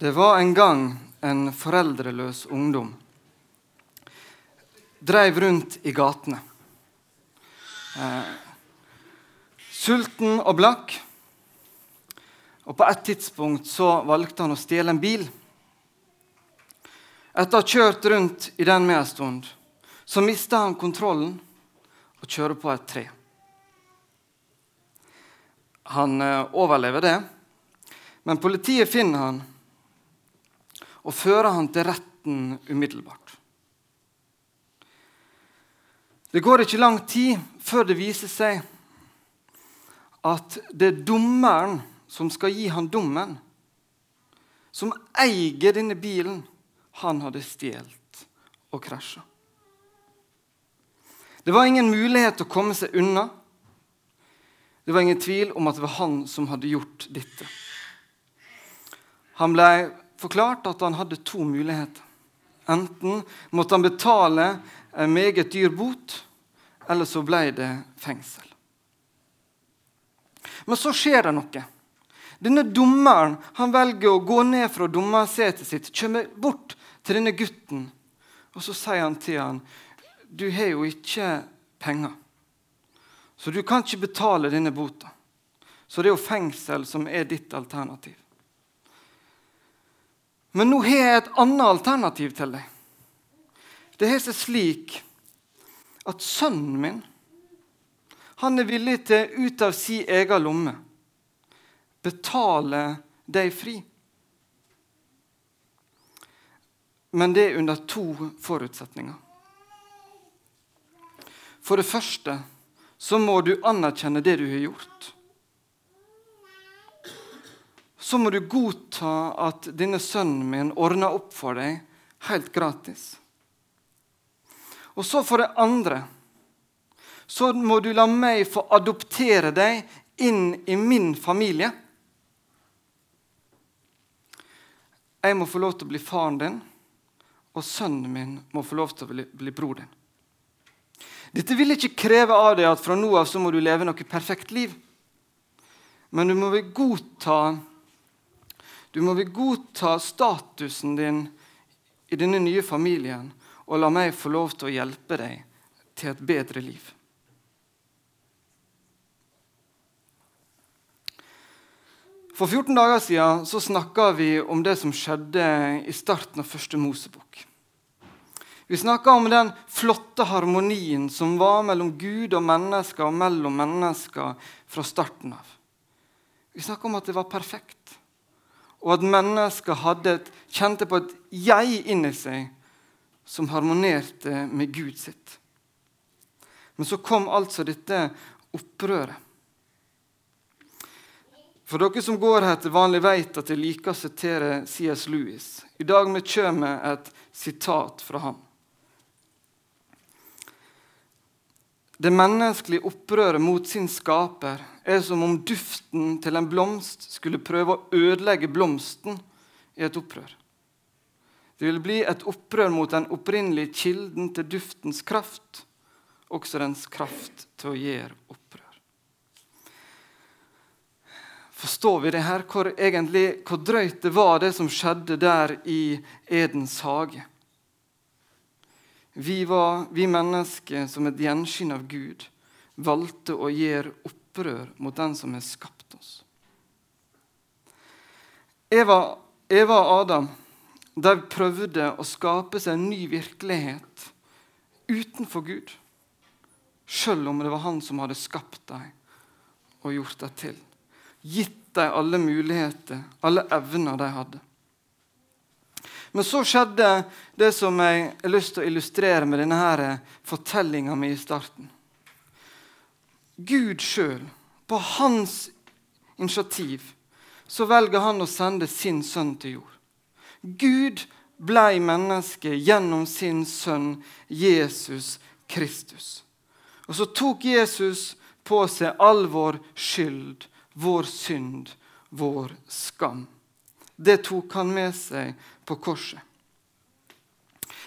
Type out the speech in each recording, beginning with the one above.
Det var en gang en foreldreløs ungdom. Dreiv rundt i gatene. Eh, sulten og blakk. Og På et tidspunkt så valgte han å stjele en bil. Etter å ha kjørt rundt i den med en stund, så mista han kontrollen og kjører på et tre. Han eh, overlever det, men politiet finner han og fører han til retten umiddelbart. Det går ikke lang tid før det viser seg at det er dommeren som skal gi han dommen, som eier denne bilen han hadde stjålet og krasja. Det var ingen mulighet til å komme seg unna. Det var ingen tvil om at det var han som hadde gjort dette. Han ble forklart at han hadde to muligheter. Enten måtte han betale en meget dyr bot, eller så ble det fengsel. Men så skjer det noe. Denne dommeren han velger å gå ned fra dommersetet sitt, kommer bort til denne gutten, og så sier han til han, du har jo ikke penger, så du kan ikke betale denne bota. Så det er jo fengsel som er ditt alternativ. Men nå har jeg et annet alternativ til deg. Det har seg slik at sønnen min han er villig til ut av sin egen lomme betale deg fri. Men det er under to forutsetninger. For det første så må du anerkjenne det du har gjort så må du godta at denne sønnen min ordner opp for deg helt gratis. Og så for det andre så må du la meg få adoptere deg inn i min familie. Jeg må få lov til å bli faren din, og sønnen min må få lov til å bli, bli bror din. Dette vil ikke kreve av deg at fra nå av så må du leve noe perfekt liv. Men du må godta du må vil godta statusen din i denne nye familien og la meg få lov til å hjelpe deg til et bedre liv. For 14 dager siden så snakka vi om det som skjedde i starten av første Mosebok. Vi snakka om den flotte harmonien som var mellom Gud og mennesker og mellom mennesker fra starten av. Vi snakka om at det var perfekt og at mennesker hadde, kjente på et jeg inni seg som harmonerte med Gud sitt. Men så kom altså dette opprøret. For dere som går her til vanlig, vet at jeg liker å sitere C.S. Lewis. I dag vi kommer et sitat fra ham. Det menneskelige opprøret mot sin skaper er som om duften til en blomst skulle prøve å ødelegge blomsten i et opprør. Det vil bli et opprør mot den opprinnelige kilden til duftens kraft, også dens kraft til å gjøre opprør. Forstår vi det her, hvor, egentlig, hvor drøyt det var, det som skjedde der i Edens hage? Vi, var, vi mennesker som et gjenskinn av Gud valgte å gjøre opprør mot den som har skapt oss. Eva, Eva og Adam de prøvde å skape seg en ny virkelighet utenfor Gud, selv om det var han som hadde skapt dem og gjort dem til. Gitt dem alle muligheter, alle evner de hadde. Men så skjedde det som jeg har lyst til å illustrere med denne fortellinga mi i starten. Gud sjøl, på hans initiativ, så velger han å sende sin sønn til jord. Gud blei menneske gjennom sin sønn Jesus Kristus. Og så tok Jesus på seg all vår skyld, vår synd, vår skam. Det tok han med seg på korset.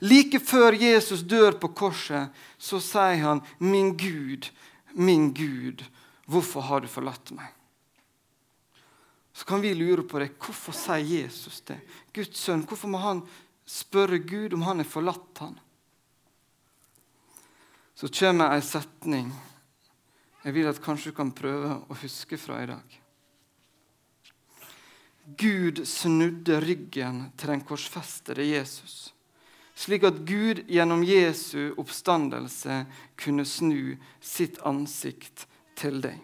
Like før Jesus dør på korset, så sier han, 'Min Gud, min Gud, hvorfor har du forlatt meg?' så kan vi lure på det. Hvorfor sier Jesus det? Guds sønn, hvorfor må han spørre Gud om han har forlatt han? Så kommer ei setning jeg vil at kanskje du kan prøve å huske fra i dag. Gud snudde ryggen til den korsfestede Jesus, slik at Gud gjennom Jesu oppstandelse kunne snu sitt ansikt til deg.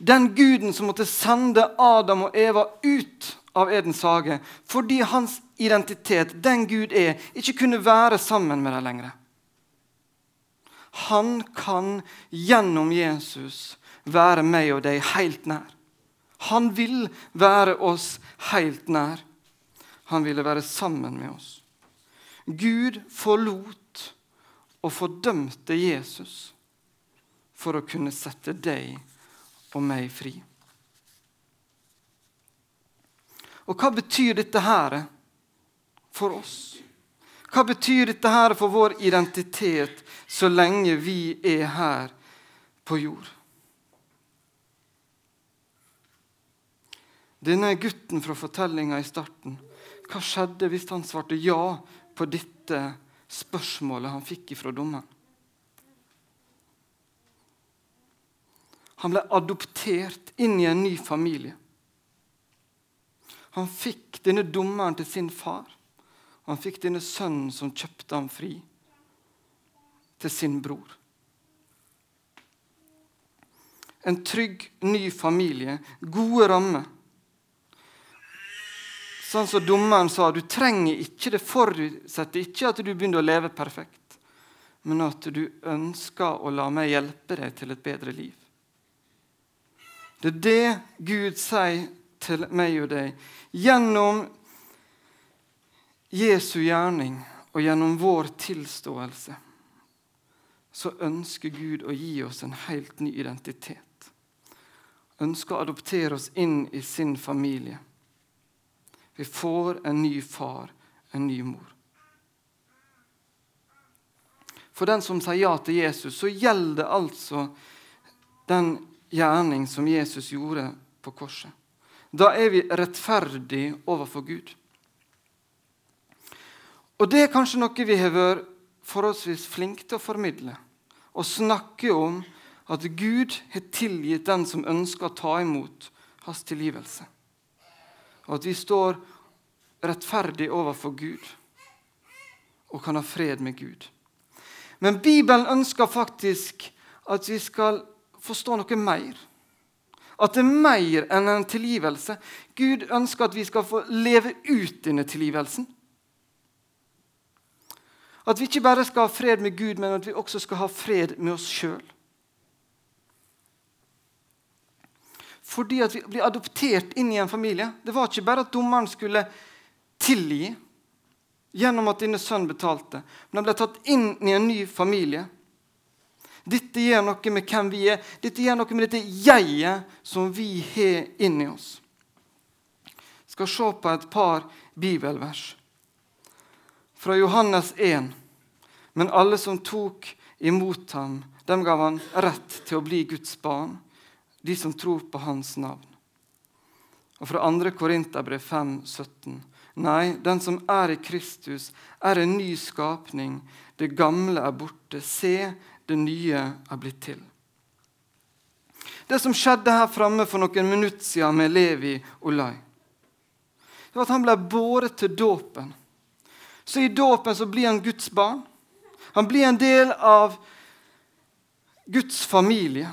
Den guden som måtte sende Adam og Eva ut av Edens hage fordi hans identitet, den Gud er, ikke kunne være sammen med dem lenger. Han kan gjennom Jesus være meg og deg helt nær. Han vil være oss helt nær. Han ville være sammen med oss. Gud forlot og fordømte Jesus for å kunne sette deg og meg fri. Og hva betyr dette her for oss? Hva betyr dette her for vår identitet så lenge vi er her på jord? Denne gutten fra fortellinga i starten, hva skjedde hvis han svarte ja på dette spørsmålet han fikk fra dommeren? Han ble adoptert inn i en ny familie. Han fikk denne dommeren til sin far. Han fikk denne sønnen som kjøpte ham fri, til sin bror. En trygg, ny familie, gode rammer. Sånn som dommeren sa, du trenger ikke, det forutsetter ikke at du begynner å leve perfekt, men at du ønsker å la meg hjelpe deg til et bedre liv. Det er det Gud sier til meg og deg. Gjennom Jesu gjerning og gjennom vår tilståelse så ønsker Gud å gi oss en helt ny identitet. Ønsker å adoptere oss inn i sin familie. Vi får en ny far, en ny mor. For den som sier ja til Jesus, så gjelder det altså den gjerning som Jesus gjorde på korset. Da er vi rettferdige overfor Gud. Og Det er kanskje noe vi har vært forholdsvis flinke til å formidle. Å snakke om at Gud har tilgitt den som ønsker å ta imot hans tilgivelse. Og at vi står rettferdig overfor Gud og kan ha fred med Gud. Men Bibelen ønsker faktisk at vi skal forstå noe mer. At det er mer enn en tilgivelse. Gud ønsker at vi skal få leve ut denne tilgivelsen. At vi ikke bare skal ha fred med Gud, men at vi også skal ha fred med oss sjøl. Fordi at vi blir adoptert inn i en familie. Det var ikke bare at dommeren skulle tilgi gjennom at denne sønnen betalte, men han ble tatt inn i en ny familie. Dette gjør noe med hvem vi er. Dette gjør noe med dette jeget som vi har inni oss. Jeg skal se på et par bibelvers. Fra Johannes 1. Men alle som tok imot ham, dem gav han rett til å bli Guds barn, de som tror på hans navn. Og fra 2. Korinterbrev 5, 17. Nei, den som er i Kristus, er en ny skapning. Det gamle er borte. Se, det nye er blitt til. Det som skjedde her framme for noen minutter siden med Levi Olai, det var at han ble båret til dåpen. Så i dåpen så blir han Guds barn. Han blir en del av Guds familie.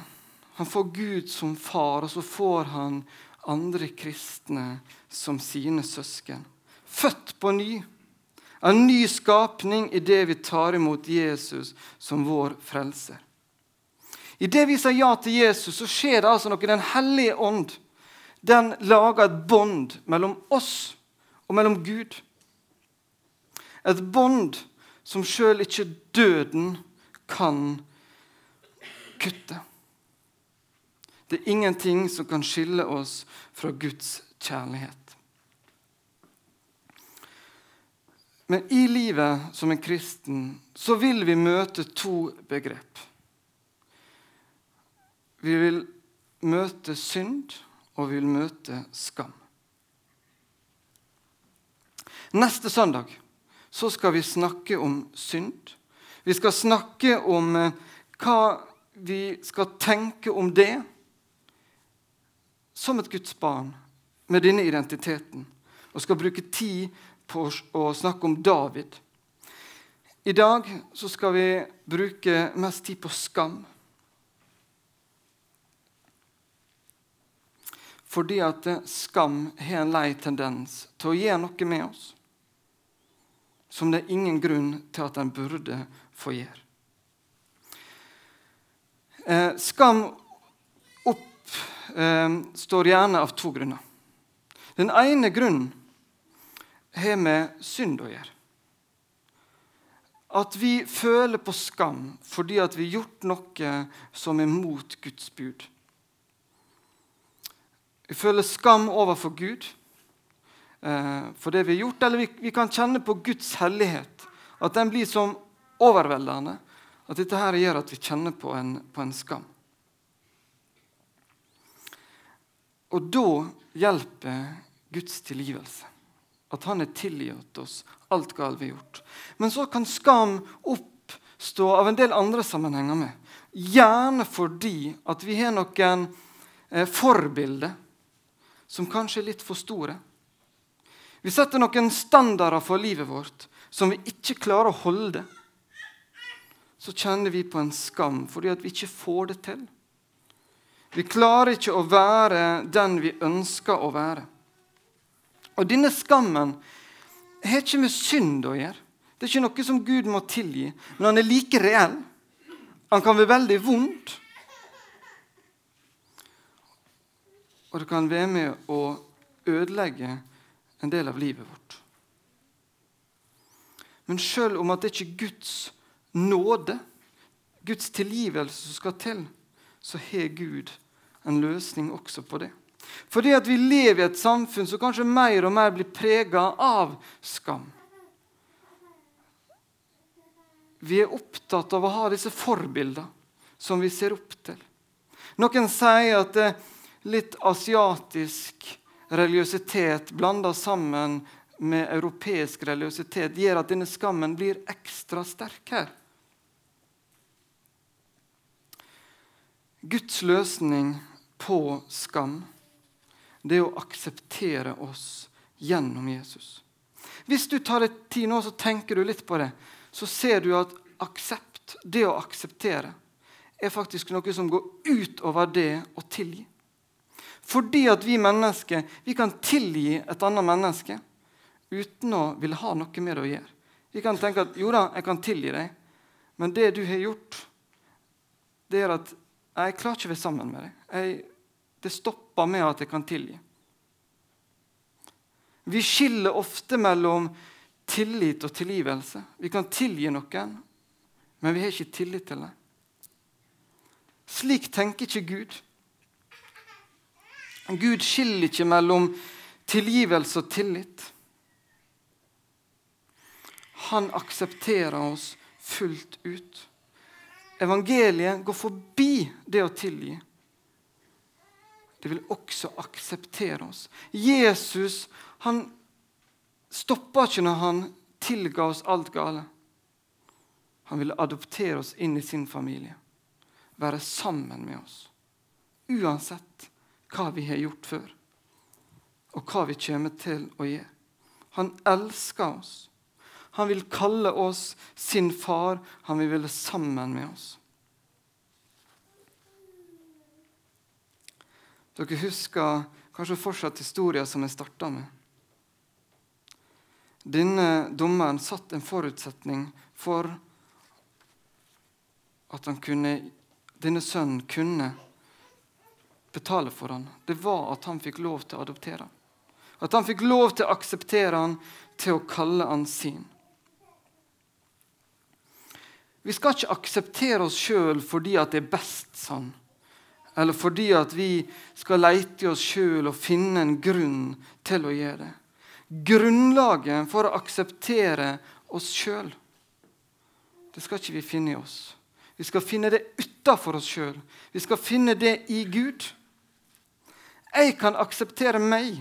Han får Gud som far, og så får han andre kristne som sine søsken. Født på ny. En ny skapning i det vi tar imot Jesus som vår frelser. I det vi sier ja til Jesus, så skjer det altså noe. Den hellige ånd den lager et bånd mellom oss og mellom Gud. Et bånd som sjøl ikke døden kan kutte. Det er ingenting som kan skille oss fra Guds kjærlighet. Men i livet som en kristen så vil vi møte to begrep. Vi vil møte synd, og vi vil møte skam. Neste søndag så skal vi snakke om synd. Vi skal snakke om eh, hva vi skal tenke om det som et Guds barn med denne identiteten, og skal bruke tid på å snakke om David. I dag så skal vi bruke mest tid på skam. Fordi at skam har en lei tendens til å gjøre noe med oss som det er ingen grunn til at en burde få gjøre. Eh, skam oppstår står gjerne av to grunner. Den ene grunnen har med synd å gjøre. At vi føler på skam fordi at vi har gjort noe som er mot Guds bud. Vi føler skam overfor Gud eh, for det vi har gjort, eller vi, vi, kan kjenne på Guds hellighet. At den blir som overveldende. At dette her gjør at vi kjenner på en, på en skam. Og da hjelper Guds tilgivelse. At han har tilgitt oss alt galt vi har gjort. Men så kan skam oppstå av en del andre sammenhenger med. Gjerne fordi at vi har noen eh, forbilder som kanskje er litt for store. Vi setter noen standarder for livet vårt som vi ikke klarer å holde. Så kjenner vi på en skam fordi vi ikke får det til. Vi klarer ikke å være den vi ønsker å være. Og denne skammen har ikke med synd å gjøre. Det er ikke noe som Gud må tilgi, men han er like reell. Han kan være veldig vondt. Og det kan være med å ødelegge en del av livet vårt. Men sjøl om at det ikke er Guds nåde, Guds tilgivelse, som skal til, så har Gud en løsning også på det. Fordi at vi lever i et samfunn som kanskje mer og mer blir prega av skam. Vi er opptatt av å ha disse forbildene som vi ser opp til. Noen sier at litt asiatisk religiøsitet blanda sammen med europeisk religiøsitet gjør at denne skammen blir ekstra sterk her. Guds løsning på skam det er å akseptere oss gjennom Jesus. Hvis du tar deg tid nå, så tenker du litt på det, så ser du at aksept, det å akseptere, er faktisk noe som går utover det å tilgi. Fordi at vi mennesker vi kan tilgi et annet menneske uten å ville ha noe med det å gjøre. Vi kan tenke at jo da, jeg kan tilgi deg, men det du har gjort, det er at jeg klarer ikke å være sammen med deg. Jeg, det stopper med at jeg kan tilgi. Vi skiller ofte mellom tillit og tilgivelse. Vi kan tilgi noen, men vi har ikke tillit til det. Slik tenker ikke Gud. Gud skiller ikke mellom tilgivelse og tillit. Han aksepterer oss fullt ut. Evangeliet går forbi det å tilgi. Det vil også akseptere oss. Jesus han stoppa ikke når han tilga oss alt gale. Han ville adoptere oss inn i sin familie, være sammen med oss. Uansett hva vi har gjort før, og hva vi kommer til å gjøre. Han elsker oss. Han vil kalle oss sin far. Han vil være sammen med oss. Dere husker kanskje fortsatt historien som jeg starta med. Denne dommeren satt en forutsetning for at kunne, denne sønnen kunne betale for han, det var at han fikk lov til å adoptere han. At han fikk lov til å akseptere han, til å kalle han sin. Vi skal ikke akseptere oss sjøl fordi at det er best sånn. Eller fordi at vi skal leite i oss sjøl og finne en grunn til å gjøre det. Grunnlaget for å akseptere oss sjøl, det skal ikke vi finne i oss. Vi skal finne det utafor oss sjøl. Vi skal finne det i Gud. Jeg kan akseptere meg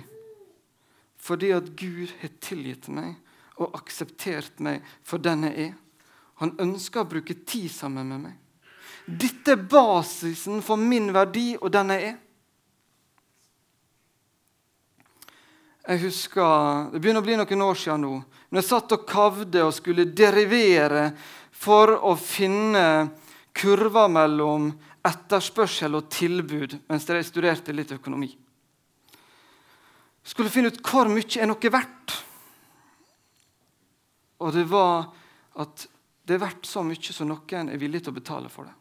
fordi at Gud har tilgitt meg og akseptert meg for den jeg er. Han ønsker å bruke tid sammen med meg. Dette er basisen for min verdi og den jeg er. Jeg husker, Det begynner å bli noen år siden nå. Når jeg satt og kavde og skulle derivere for å finne kurver mellom etterspørsel og tilbud mens jeg studerte litt økonomi. Skulle finne ut hvor mye er noe verdt. Og det var at det er verdt så mye som noen er villig til å betale for det.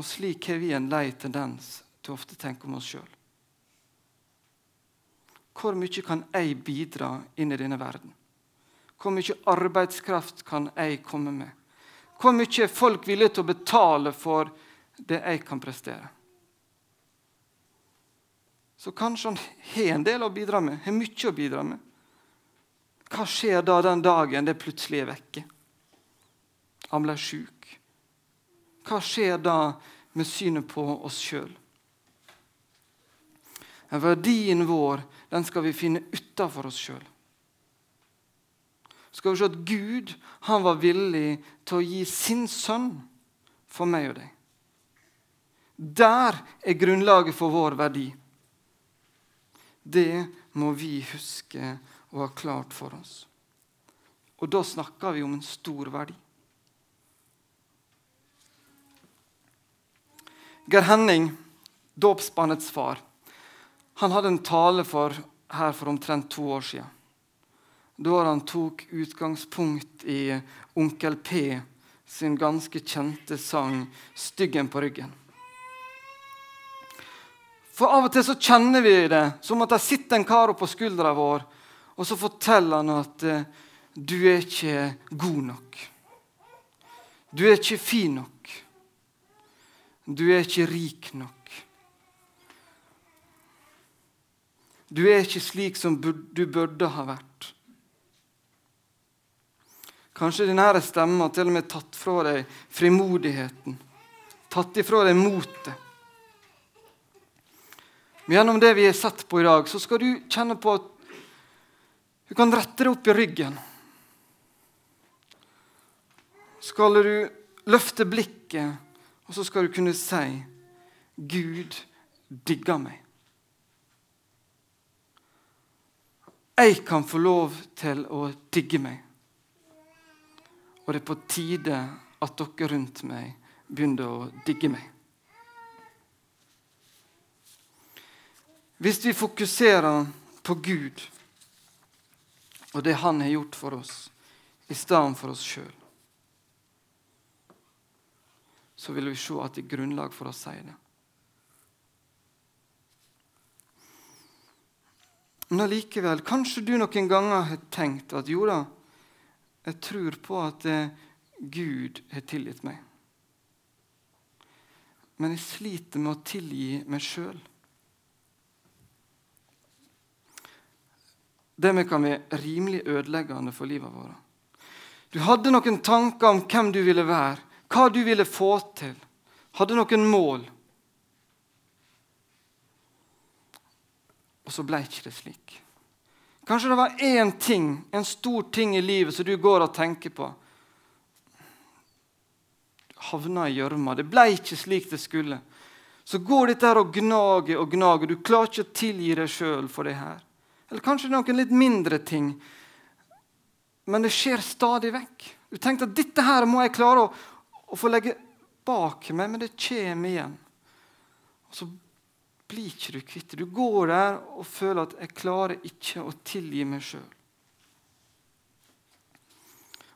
Og slik har vi en lei tendens til å ofte tenke om oss sjøl. Hvor mye kan jeg bidra inn i denne verden? Hvor mye arbeidskraft kan jeg komme med? Hvor mye er folk villige til å betale for det jeg kan prestere? Så kanskje han har en del å bidra med, har mye å bidra med. Hva skjer da den dagen det plutselig er vekke? Han ble sjuk. Hva skjer da med synet på oss sjøl? Verdien vår den skal vi finne utafor oss sjøl. Skal vi se at Gud han var villig til å gi sin sønn for meg og deg. Der er grunnlaget for vår verdi. Det må vi huske og har klart for oss. Og da snakker vi om en stor verdi. Geir Henning, dåpsbarnets far, han hadde en tale for, her for omtrent to år siden. Da han tok utgangspunkt i Onkel P sin ganske kjente sang 'Styggen på ryggen'. For Av og til så kjenner vi det som at det sitter en kar på skuldra vår og så forteller han at eh, du er ikke god nok. Du er ikke fin nok. Du er ikke rik nok. Du er ikke slik som du burde ha vært. Kanskje denne stemmen har til og med tatt fra deg frimodigheten, tatt ifra deg motet. Men gjennom det vi har sett på i dag, så skal du kjenne på at du kan rette deg opp i ryggen. Skal du løfte blikket, og så skal du kunne si Gud digger meg. Jeg kan få lov til å digge meg. Og det er på tide at dere rundt meg begynner å digge meg. Hvis vi fokuserer på Gud og det han har gjort for oss, i stedet for oss sjøl, så vil vi se at det er grunnlag for å si det. Men allikevel, kanskje du noen ganger har tenkt at jo da, jeg tror på at eh, Gud har tilgitt meg. Men jeg sliter med å tilgi meg sjøl. Det kan være rimelig ødeleggende for livet vårt. Du hadde noen tanker om hvem du ville være, hva du ville få til. Hadde noen mål. Og så ble ikke det slik. Kanskje det var én ting, en stor ting i livet som du går og tenker på. Havna i gjørma. Det ble ikke slik det skulle. Så går dette her og gnager og gnager. Du klarer ikke å tilgi deg sjøl for det her. Eller kanskje noen litt mindre ting. Men det skjer stadig vekk. Du tenkte at dette her må jeg klare å, å få legge bak meg, men det kommer igjen. Og så blir ikke du kvitt det. Du går der og føler at 'jeg klarer ikke å tilgi meg sjøl'.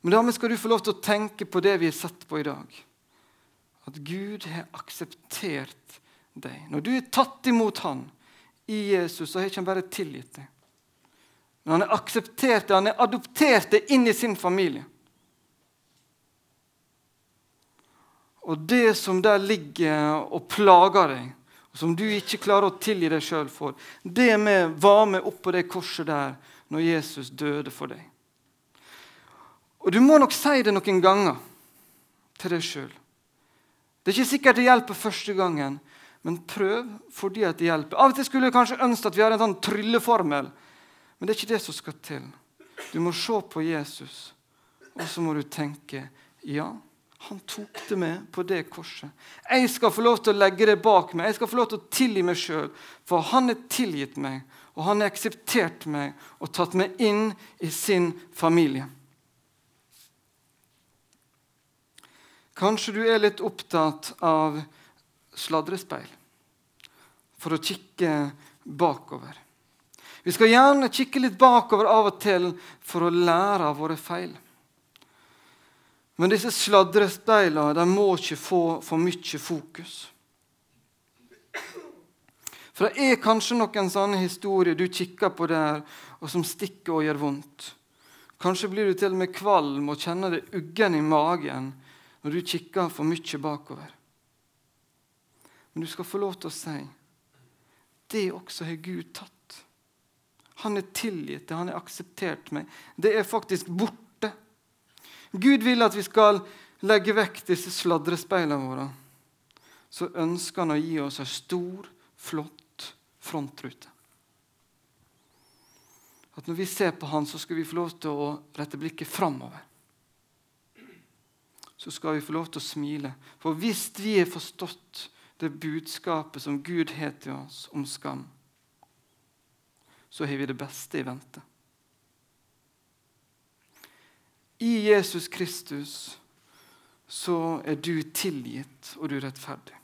Men dermed skal du få lov til å tenke på det vi har sett på i dag. At Gud har akseptert deg. Når du er tatt imot Han i Jesus, så har ikke Han bare tilgitt deg. Men han er akseptert han er adoptert inn i sin familie. Og det som der ligger og plager deg, og som du ikke klarer å tilgi deg sjøl for, det med var med opp på det korset der når Jesus døde for deg. Og du må nok si det noen ganger til deg sjøl. Det er ikke sikkert det hjelper første gangen, men prøv fordi det hjelper. Av og til skulle jeg kanskje ønske at vi hadde en sånn trylleformel, men det er ikke det som skal til. Du må se på Jesus, og så må du tenke ja, han tok det med på det korset. Jeg skal få lov til å legge det bak meg. Jeg skal få lov til å tilgi meg sjøl, for han er tilgitt meg, og han har akseptert meg og tatt meg inn i sin familie. Kanskje du er litt opptatt av sladrespeil for å kikke bakover. Vi skal gjerne kikke litt bakover av og til for å lære av våre feil. Men disse sladrespeilene må ikke få for mye fokus. For det er kanskje noen sånne historier du kikker på der, og som stikker og gjør vondt. Kanskje blir du til og med kvalm og kjenner det uggen i magen når du kikker for mye bakover. Men du skal få lov til å si det også har Gud tatt. Han er tilgitt han har akseptert meg. Det er faktisk borte. Gud vil at vi skal legge vekk disse sladrespeilene våre. Så ønsker han å gi oss en stor, flott frontrute. At når vi ser på han, så skal vi få lov til å rette blikket framover så skal vi få lov til å smile. For hvis vi har forstått det budskapet som Gud har til oss om skam, så har vi det beste i vente. I Jesus Kristus så er du tilgitt, og du er rettferdig.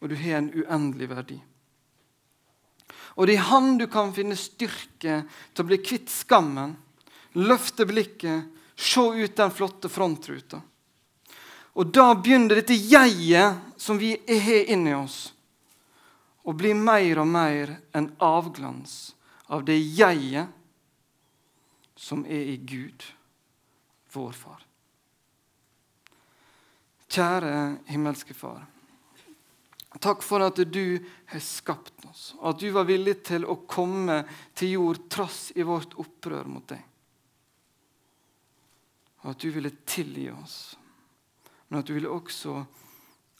Og du har en uendelig verdi. Og det er Han du kan finne styrke til å bli kvitt skammen, løfte blikket Se ut den flotte frontruta. Og da begynner dette jeget som vi har inni oss, å bli mer og mer en avglans av det jeget som er i Gud, vår far. Kjære himmelske Far. Takk for at du har skapt oss, og at du var villig til å komme til jord trass i vårt opprør mot deg og at du ville tilgi oss. Men at du ville også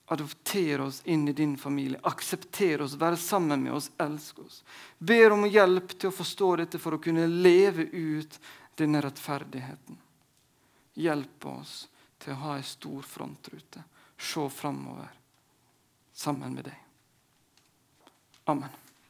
adoptere oss inn i din familie, akseptere oss, være sammen med oss, elsk oss. Ber om hjelp til å forstå dette for å kunne leve ut denne rettferdigheten. Hjelp oss til å ha ei stor frontrute, se framover sammen med deg. Amen.